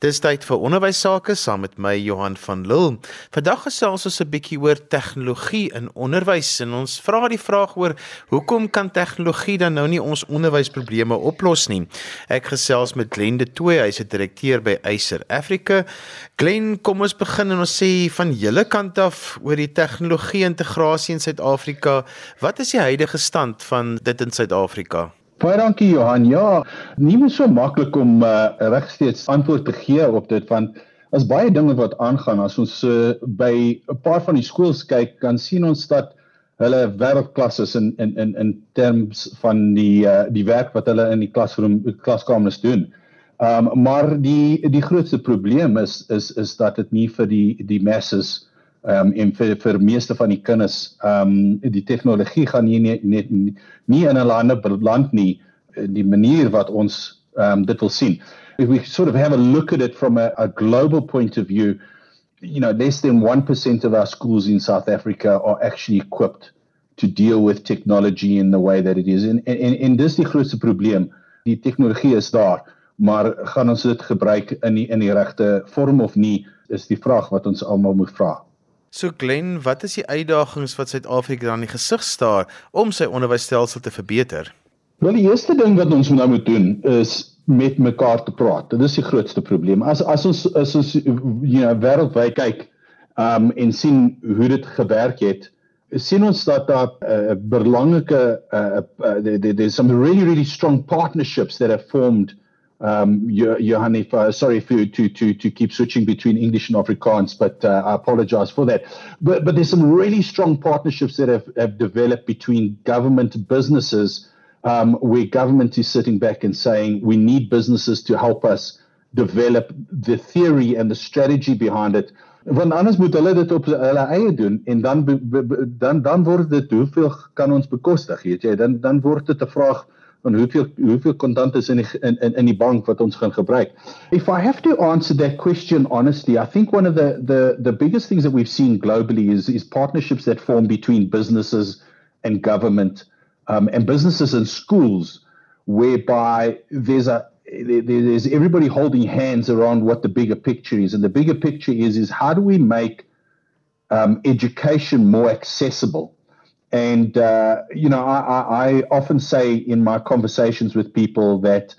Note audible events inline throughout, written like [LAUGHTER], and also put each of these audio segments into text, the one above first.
Dis tyd vir onderwys sake saam met my Johan van Lille. Vandag gesels ons 'n bietjie oor tegnologie in onderwys en ons vra die vraag oor hoekom kan tegnologie dan nou nie ons onderwysprobleme oplos nie. Ek gesels met Glen de Tooy, hy's 'n direkteur by Acer Africa. Glen, kom ons begin en ons sê van julle kant af oor die tegnologie integrasie in Suid-Afrika. Wat is die huidige stand van dit in Suid-Afrika? Baie dankie Johan. Ja, nie meer so maklik om uh, regsteeds antwoord te gee op dit want as baie dinge wat aangaan as ons uh, by 'n paar van die skools kyk, kan sien ons dat hulle wêreldklas is in in in in terms van die uh, die werk wat hulle in die klasroom klaskamers doen. Um maar die die grootste probleem is is is dat dit nie vir die die masses ehm um, en vir vir meeste van die kinders ehm um, die tegnologie gaan nie net nie, nie in 'n lande beland nie die manier wat ons ehm um, dit wil sien. If we sort of have a look at it from a, a global point of view you know less than 1% of our schools in South Africa are actually equipped to deal with technology in the way that it is. En en en dis die grootste probleem. Die tegnologie is daar maar gaan ons dit gebruik in die, in die regte vorm of nie is die vraag wat ons almal moet vra So Glen, wat is die uitdagings wat Suid-Afrika dan in die gesig staar om sy onderwysstelsel te verbeter? Wel die eerste ding wat ons nou moet doen is met mekaar te praat. Dit is die grootste probleem. As as ons as ons you know wêreldwyd kyk um en sien hoe dit gewerk het, sien ons dat daar uh, belangrike uh, uh, there's some really really strong partnerships that have formed um, uh, sorry for to, to, to keep switching between English and Afrikaans, but uh, I apologize for that. But, but there's some really strong partnerships that have, have developed between government businesses um, where government is sitting back and saying we need businesses to help us develop the theory and the strategy behind it. Want anders moet hulle dit op hulle eie doen en dan dan dan word dit hoeveel kan ons bekostig, weet jy? Dan dan word dit 'n vraag van hoeveel hoeveel kontant is in die, in in in die bank wat ons gaan gebruik. If I have to answer that question honestly, I think one of the the the biggest things that we've seen globally is is partnerships that form between businesses and government um, and businesses and schools whereby there's a there's everybody holding hands around what the bigger picture is and the bigger picture is is how do we make um, education more accessible and, uh, you know, I, I, often say in my conversations with people that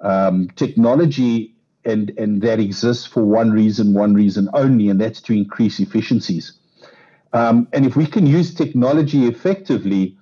um, technology and, and that exists for one reason, one reason only, and that's to increase efficiencies. Um, and if we can use technology effectively,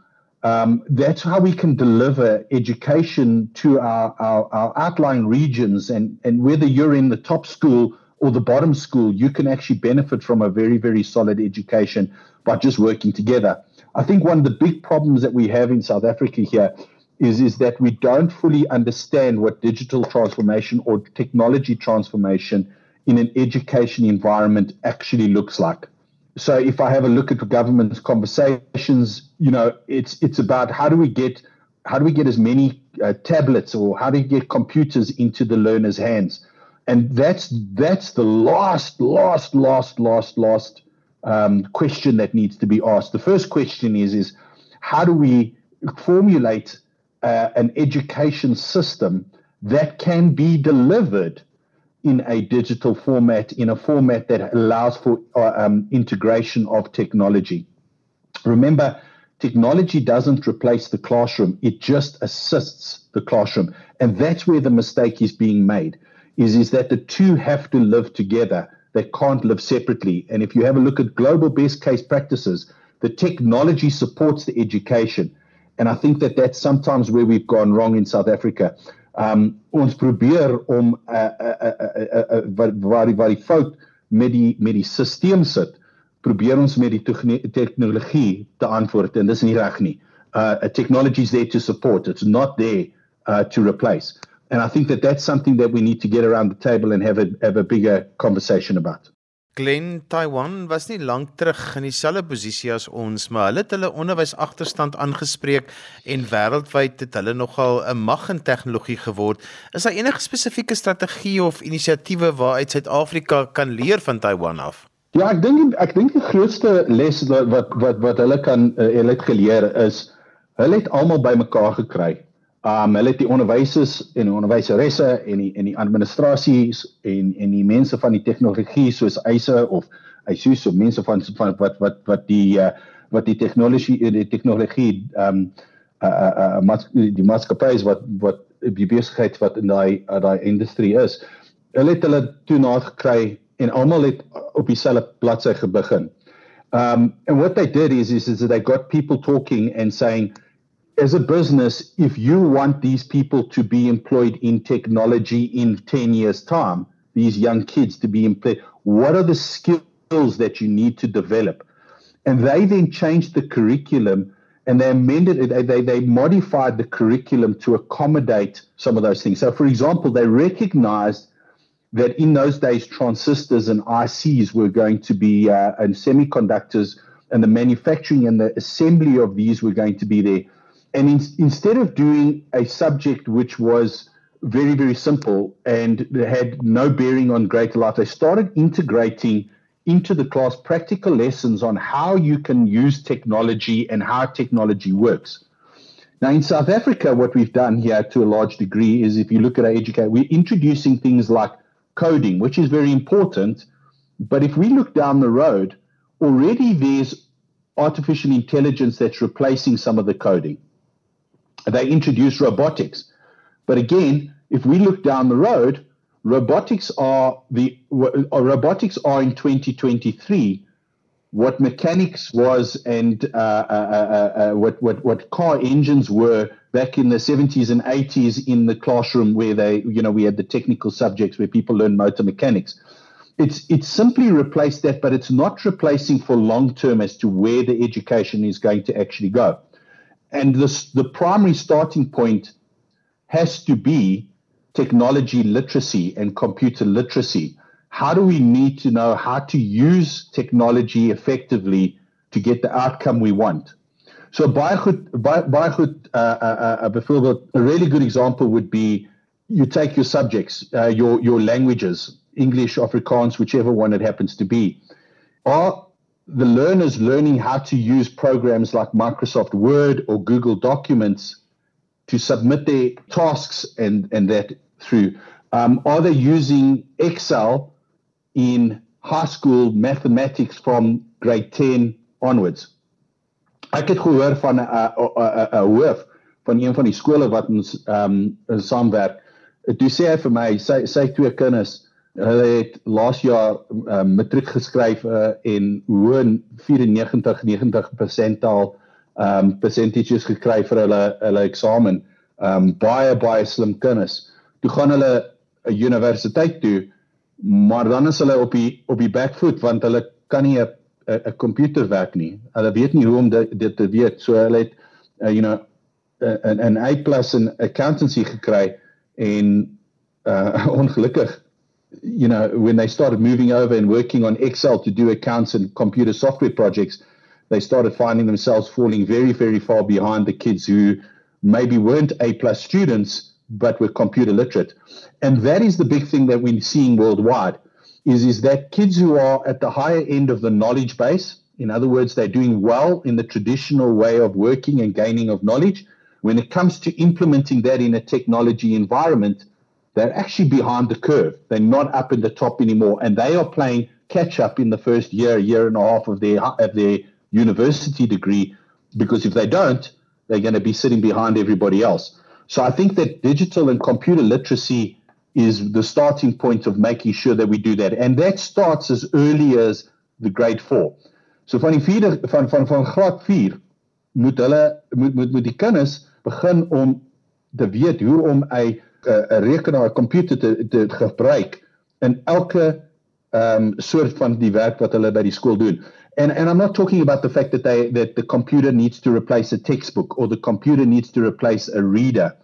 um, that's how we can deliver education to our, our, our, outlying regions. And, and whether you're in the top school or the bottom school, you can actually benefit from a very, very solid education by just working together. I think one of the big problems that we have in South Africa here is, is that we don't fully understand what digital transformation or technology transformation in an education environment actually looks like. So if I have a look at the government's conversations, you know, it's it's about how do we get how do we get as many uh, tablets or how do we get computers into the learners' hands? And that's that's the last, last, last, last, last um, question that needs to be asked. The first question is, is how do we formulate uh, an education system that can be delivered in a digital format, in a format that allows for uh, um, integration of technology. Remember, technology doesn't replace the classroom, it just assists the classroom. And that's where the mistake is being made, is, is that the two have to live together they can't live separately. And if you have a look at global best case practices, the technology supports the education. And I think that that's sometimes where we've gone wrong in South Africa. Um ons probeer om uh, uh, uh, uh, waar die waar die fout met die met die stelsel sit, probeer ons met die tegnologie te antwoord en dis nie reg nie. Uh technology is there to support, it's not there uh to replace. And I think that that's something that we need to get around the table and have a have a bigger conversation about. Glen Taiwan was nie lank terug in dieselfde posisie as ons, maar hulle het hulle onderwysagterstand aangespreek en wêreldwyd het hulle nogal 'n mag in tegnologie geword. Is daar enige spesifieke strategie of inisiatiewe waaruit Suid-Afrika kan leer van Taiwan af? Ja, ek dink ek dink die grootste les wat wat wat hulle kan uh, hulle het geleer is hulle het almal bymekaar gekry Um hulle het die onderwysers en die onderwyseresse en die en die administrasies en en die mense van die tegnologie soos Eise of Isus of mense van van wat wat wat die uh, wat die tegnologie die tegnologie um, uh uh mas, die maatskappye wat wat die besigheid wat in daai daai industrie is. Hulle het hulle toe na gekry en almal het op dieselfde bladsy begin. Um and what they did is is, is that they got people talking and saying as a business if you want these people to be employed in technology in 10 years time these young kids to be employed what are the skills that you need to develop? And they then changed the curriculum and they amended it they, they, modified the curriculum to accommodate some of those things. So for example they recognized that in those days transistors and ICs were going to be uh, and semiconductors and the manufacturing and the assembly of these were going to be there and in, instead of doing a subject which was very very simple and had no bearing on greater life they started integrating into the class practical lessons on how you can use technology and how technology works. Now in south africa what we've done here to a large degree is if you look at our education we're introducing things like coding which is very important. But if we look down the road already there's artificial intelligence that's replacing some of the coding they introduced robotics. But again, if we look down the road, robotics are the uh, robotics are in 2023 what mechanics was and uh, uh, uh, uh, what, what what car engines were back in the 70s and 80s in the classroom where they you know we had the technical subjects where people learn motor mechanics it's it's simply replaced that but it's not replacing for long term as to where the education is going to actually go and this, the primary starting point has to be technology literacy and computer literacy. How do we need to know how to use technology effectively to get the outcome we want? So baie goed baie baie goed uh uh, uh a really good example would be you take your subjects uh, your your languages English Afrikaans whichever one it happens to be are the learners learning how to use programs like Microsoft Word or Google Documents to submit their tasks and, and that through? Um, are they using Excel in high school mathematics from grade 10 onwards? Ek het gehoor van 'n 'n 'n hoof van een van die skole wat ons ehm um, saamwerk. Toe sê hy vir my sy sy twee kinders Hulle het laas jaar uh, matriek geskryf uh, en hoë 94 90% taal ehm um, percentages gekry vir hulle hulle eksamen. Um, baie baie slim kinders. Toe gaan hulle 'n universiteit toe, maar dan is hulle op die op die backfoot want hulle kan nie 'n 'n komputer werk nie. Hulle weet nie hoe om dit dit te weet. So hulle het uh, you know 'n 'n A+ in accountancy gekry en uh [LAUGHS] ongelukkig you know, when they started moving over and working on Excel to do accounts and computer software projects, they started finding themselves falling very, very far behind the kids who maybe weren't A plus students, but were computer literate. And that is the big thing that we're seeing worldwide is, is that kids who are at the higher end of the knowledge base, in other words, they're doing well in the traditional way of working and gaining of knowledge. When it comes to implementing that in a technology environment, they're actually behind the curve. They're not up in the top anymore, and they are playing catch up in the first year, year and a half of their of their university degree. Because if they don't, they're going to be sitting behind everybody else. So I think that digital and computer literacy is the starting point of making sure that we do that, and that starts as early as the grade four. So van vierde van van van graad 4 moet hulle moet moet moet die kinders begin om te weet hoe om 'n 'n rekenaar, komputer te te gebruik in elke um, soort van die werk wat hulle by die skool doen. And and I'm not talking about the fact that they that the computer needs to replace a textbook or the computer needs to replace a reader.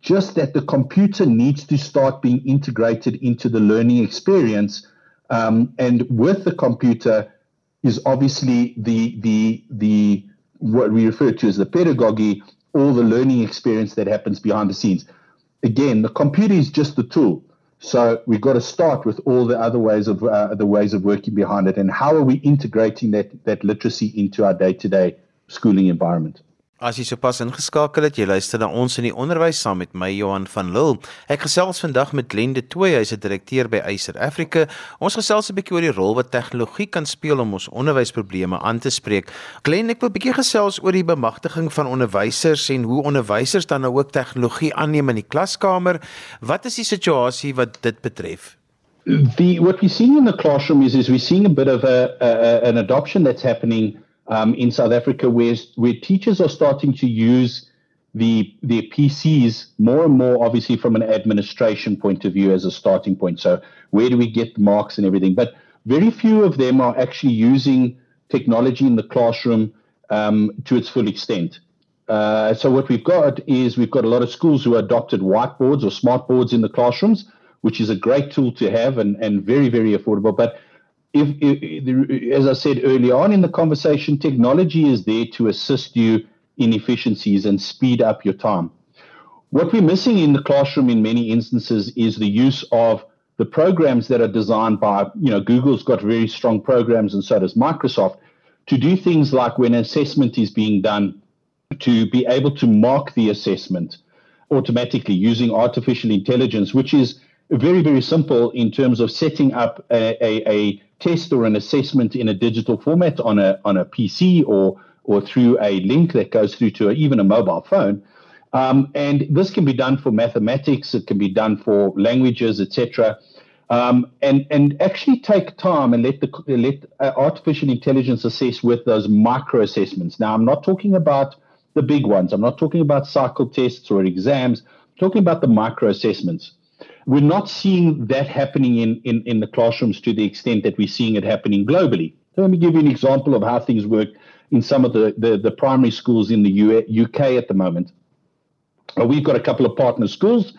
Just that the computer needs to start being integrated into the learning experience. Um, and with the computer is obviously the the the what we refer to as the pedagogy or the learning experience that happens behind the scenes again, the computer is just the tool. So we've got to start with all the other ways of uh, the ways of working behind it, and how are we integrating that that literacy into our day-to-day schooling environment? As jy sopas ingeskakel het, jy luister na ons in die onderwys saam met my Johan van Lille. Ek gesels vandag met Glen de Tooy, hy's 'n direkteur by Acer Africa. Ons gesels 'n bietjie oor die rol wat tegnologie kan speel om ons onderwysprobleme aan te spreek. Glen, ek wil 'n bietjie gesels oor die bemagtiging van onderwysers en hoe onderwysers dan nou ook tegnologie aanneem in die klaskamer. Wat is die situasie wat dit betref? The what we're seeing in the classroom is is we're seeing a bit of a, a an adoption that's happening um, in South Africa where, where teachers are starting to use the their PCs more and more, obviously, from an administration point of view as a starting point. So, where do we get marks and everything? But very few of them are actually using technology in the classroom um, to its full extent. Uh, so, what we've got is we've got a lot of schools who adopted whiteboards or smart boards in the classrooms, which is a great tool to have and, and very, very affordable. But if, if, as I said early on in the conversation, technology is there to assist you in efficiencies and speed up your time. What we're missing in the classroom in many instances is the use of the programs that are designed by, you know, Google's got very strong programs and so does Microsoft to do things like when assessment is being done, to be able to mark the assessment automatically using artificial intelligence, which is very, very simple in terms of setting up a, a, a test or an assessment in a digital format on a on a PC or or through a link that goes through to a, even a mobile phone. Um, and this can be done for mathematics, it can be done for languages, etc. Um, and and actually take time and let the let uh, artificial intelligence assess with those micro assessments. Now, I'm not talking about the big ones. I'm not talking about cycle tests or exams. I'm talking about the micro assessments we're not seeing that happening in, in, in the classrooms to the extent that we're seeing it happening globally. So let me give you an example of how things work in some of the, the, the primary schools in the U- UK at the moment. Uh, we've got a couple of partner schools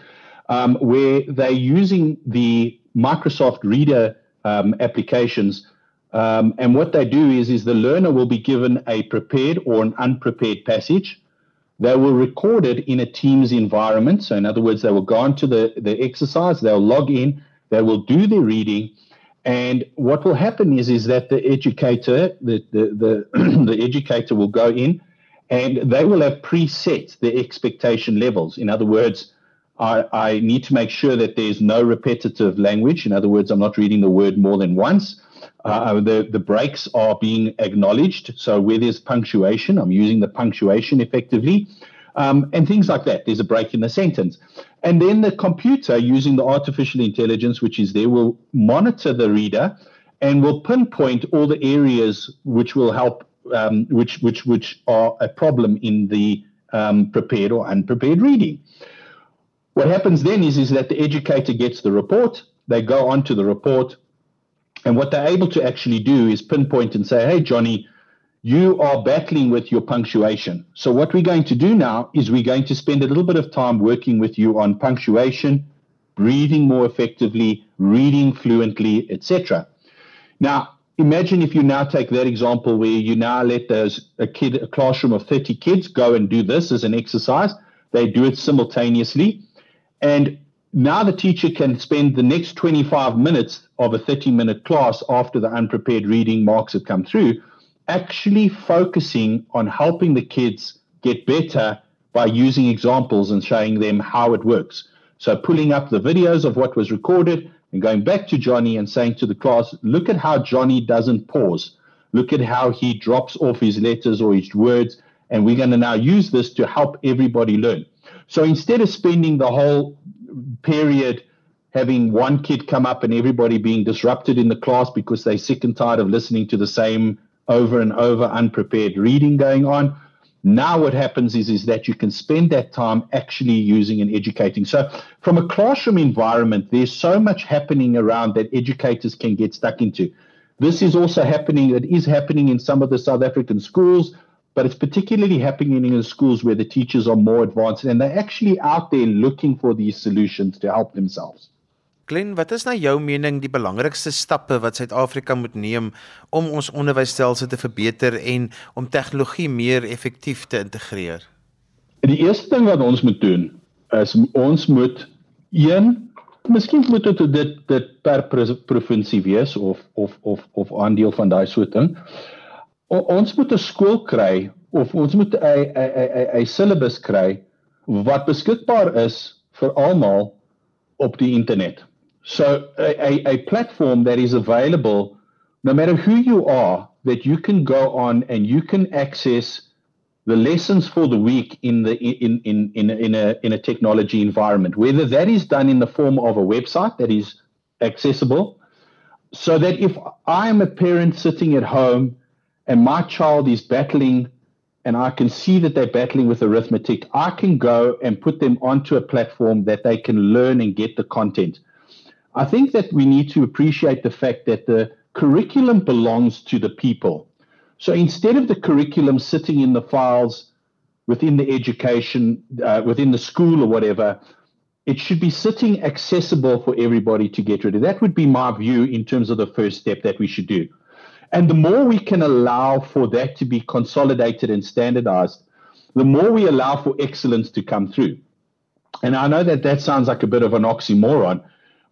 um, where they're using the Microsoft Reader um, applications. Um, and what they do is, is the learner will be given a prepared or an unprepared passage they will record it in a Teams environment. So, in other words, they will go into the, the exercise, they'll log in, they will do their reading. And what will happen is, is that the educator, the, the, the, [CLEARS THROAT] the educator will go in and they will have preset the expectation levels. In other words, I, I need to make sure that there's no repetitive language. In other words, I'm not reading the word more than once. Uh, the, the breaks are being acknowledged. So where there's punctuation, I'm using the punctuation effectively. Um, and things like that. There's a break in the sentence. And then the computer, using the artificial intelligence, which is there, will monitor the reader and will pinpoint all the areas which will help, um, which, which, which are a problem in the um, prepared or unprepared reading. What happens then is, is that the educator gets the report, they go on to the report, and what they're able to actually do is pinpoint and say, hey, Johnny, you are battling with your punctuation. So, what we're going to do now is we're going to spend a little bit of time working with you on punctuation, breathing more effectively, reading fluently, etc. Now, imagine if you now take that example where you now let those a kid, a classroom of 30 kids go and do this as an exercise. They do it simultaneously. And now the teacher can spend the next 25 minutes of a 30 minute class after the unprepared reading marks have come through actually focusing on helping the kids get better by using examples and showing them how it works. So pulling up the videos of what was recorded and going back to Johnny and saying to the class, look at how Johnny doesn't pause. Look at how he drops off his letters or his words. And we're going to now use this to help everybody learn. So instead of spending the whole period having one kid come up and everybody being disrupted in the class because they're sick and tired of listening to the same over and over unprepared reading going on. Now what happens is, is that you can spend that time actually using and educating. So from a classroom environment, there's so much happening around that educators can get stuck into. This is also happening, it is happening in some of the South African schools but it's particularly happening in schools where the teachers are more advanced and they're actually out there looking for these solutions to help themselves. Glen, wat is nou jou mening die belangrikste stappe wat Suid-Afrika moet neem om ons onderwysstelsel te verbeter en om tegnologie meer effektief te integreer? Die eerste ding wat ons moet doen is ons moet een Miskien moet dit dit dit per provinsie wees of of of of aandeel van daai soort ding o, ons moet 'n skool kry of ons moet 'n 'n 'n syllabus kry wat beskikbaar is vir almal op die internet. So a, a platform that is available no matter who you are that you can go on and you can access the lessons for the week in the in in in in a in a technology environment whether that is done in the form of a website that is accessible so that if i am a parent sitting at home and my child is battling and I can see that they're battling with arithmetic, I can go and put them onto a platform that they can learn and get the content. I think that we need to appreciate the fact that the curriculum belongs to the people. So instead of the curriculum sitting in the files within the education, uh, within the school or whatever, it should be sitting accessible for everybody to get rid of. That would be my view in terms of the first step that we should do. And the more we can allow for that to be consolidated and standardized, the more we allow for excellence to come through. And I know that that sounds like a bit of an oxymoron,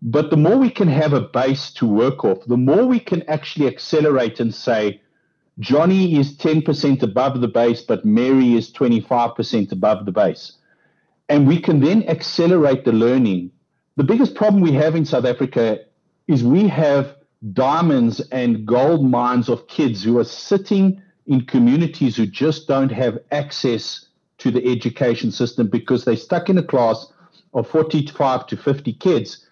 but the more we can have a base to work off, the more we can actually accelerate and say, Johnny is 10% above the base, but Mary is 25% above the base. And we can then accelerate the learning. The biggest problem we have in South Africa is we have diamonds and gold mines of kids who are sitting in communities who just don't have access to the education system because they're stuck in a class of 45 to 50 kids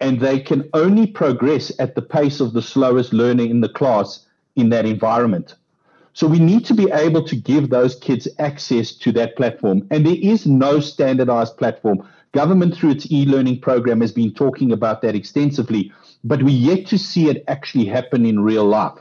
and they can only progress at the pace of the slowest learner in the class in that environment. So we need to be able to give those kids access to that platform. And there is no standardized platform. Government, through its e learning program, has been talking about that extensively but we yet to see it actually happen in real life.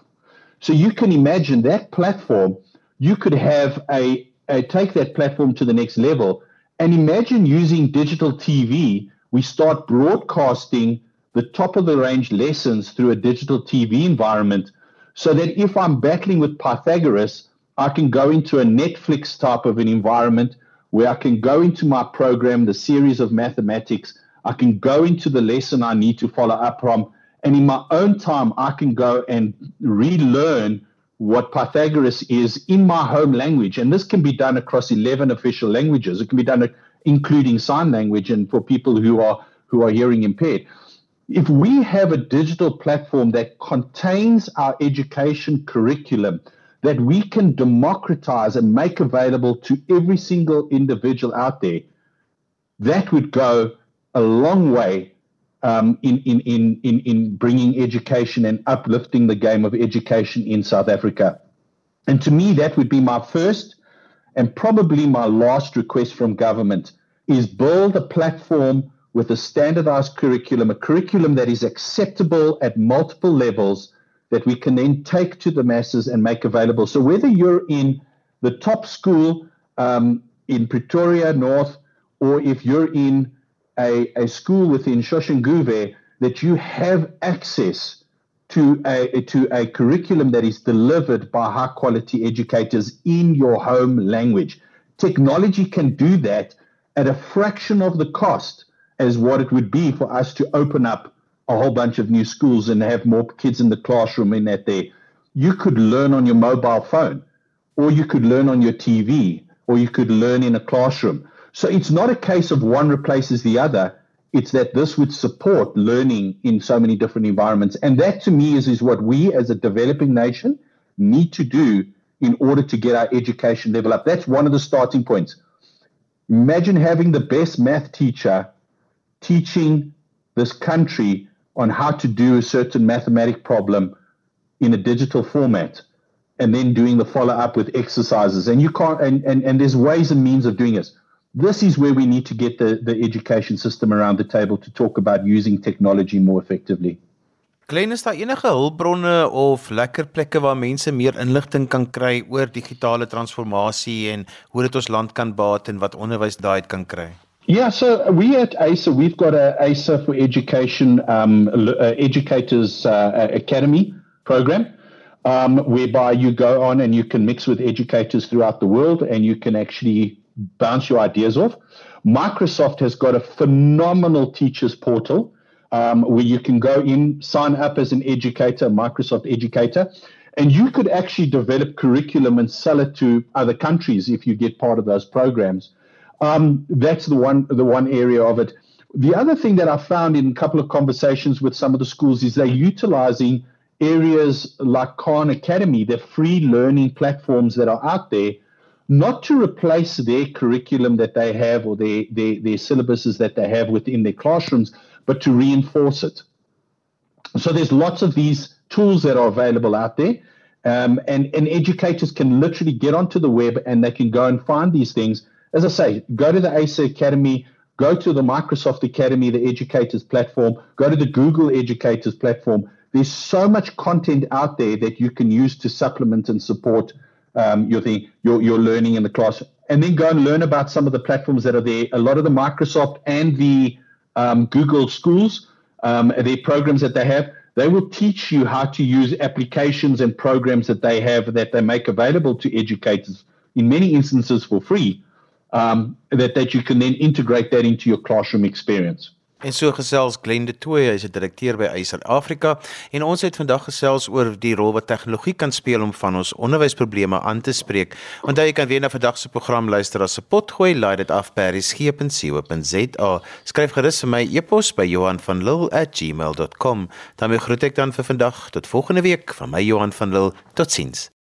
So you can imagine that platform, you could have a, a take that platform to the next level and imagine using digital TV. We start broadcasting the top of the range lessons through a digital TV environment so that if I'm battling with Pythagoras, I can go into a Netflix type of an environment where I can go into my program, the series of mathematics, I can go into the lesson I need to follow up from. And in my own time, I can go and relearn what Pythagoras is in my home language. And this can be done across 11 official languages. It can be done including sign language and for people who are who are hearing impaired. If we have a digital platform that contains our education curriculum that we can democratize and make available to every single individual out there, that would go a long way um, in, in, in, in, in bringing education and uplifting the game of education in South Africa. And to me, that would be my first and probably my last request from government is build a platform with a standardized curriculum, a curriculum that is acceptable at multiple levels that we can then take to the masses and make available. So whether you're in the top school um, in Pretoria North, or if you're in a, a school within Soshanguve that you have access to a, to a curriculum that is delivered by high quality educators in your home language. Technology can do that at a fraction of the cost as what it would be for us to open up a whole bunch of new schools and have more kids in the classroom in that there. You could learn on your mobile phone, or you could learn on your TV, or you could learn in a classroom. So it's not a case of one replaces the other. It's that this would support learning in so many different environments. And that to me is, is what we as a developing nation need to do in order to get our education level up. That's one of the starting points. Imagine having the best math teacher teaching this country on how to do a certain mathematic problem in a digital format and then doing the follow up with exercises. And you can't, and, and, and there's ways and means of doing this. this is where we need to get the, the education system around the table to talk about using technology more effectively. Klein is daar enige hulpbronne of lekker plekke waar mense meer inligting kan kry oor digitale transformasie en hoe dit ons land kan baat en wat onderwys daai kan kry? Yeah, so we at Acer, we've got a Acer for Education um, uh, Educators uh, Academy program, um, whereby you go on and you can mix with educators throughout the world and you can actually bounce your ideas off. Microsoft has got a phenomenal teachers portal um, where you can go in, sign up as an educator, Microsoft educator, and you could actually develop curriculum and sell it to other countries if you get part of those programs. Um, that's the one the one area of it. The other thing that I found in a couple of conversations with some of the schools is they're utilizing areas like Khan Academy, the free learning platforms that are out there, not to replace their curriculum that they have or their, their, their syllabuses that they have within their classrooms, but to reinforce it. So there's lots of these tools that are available out there. Um, and, and educators can literally get onto the web and they can go and find these things. As I say, go to the Acer Academy, go to the Microsoft Academy, the educators platform, go to the Google educators platform. There's so much content out there that you can use to supplement and support um, your thing, your your learning in the class, and then go and learn about some of the platforms that are there. A lot of the Microsoft and the um, Google schools, um, their programs that they have, they will teach you how to use applications and programs that they have that they make available to educators in many instances for free. Um, that that you can then integrate that into your classroom experience. En so gesels Glen de Tooy, hy's 'n direkteur by Eiser Afrika en ons het vandag gesels oor die rol wat tegnologie kan speel om van ons onderwysprobleme aan te spreek. Onthou jy kan weer na vandag se program luister as 'n potgooi, laai dit af by resgep.co.za. Skryf gerus vir my e-pos by Johan van Lille@gmail.com. Dan groet ek dan vir vandag tot volgende week van my Johan van Lille. Totsiens.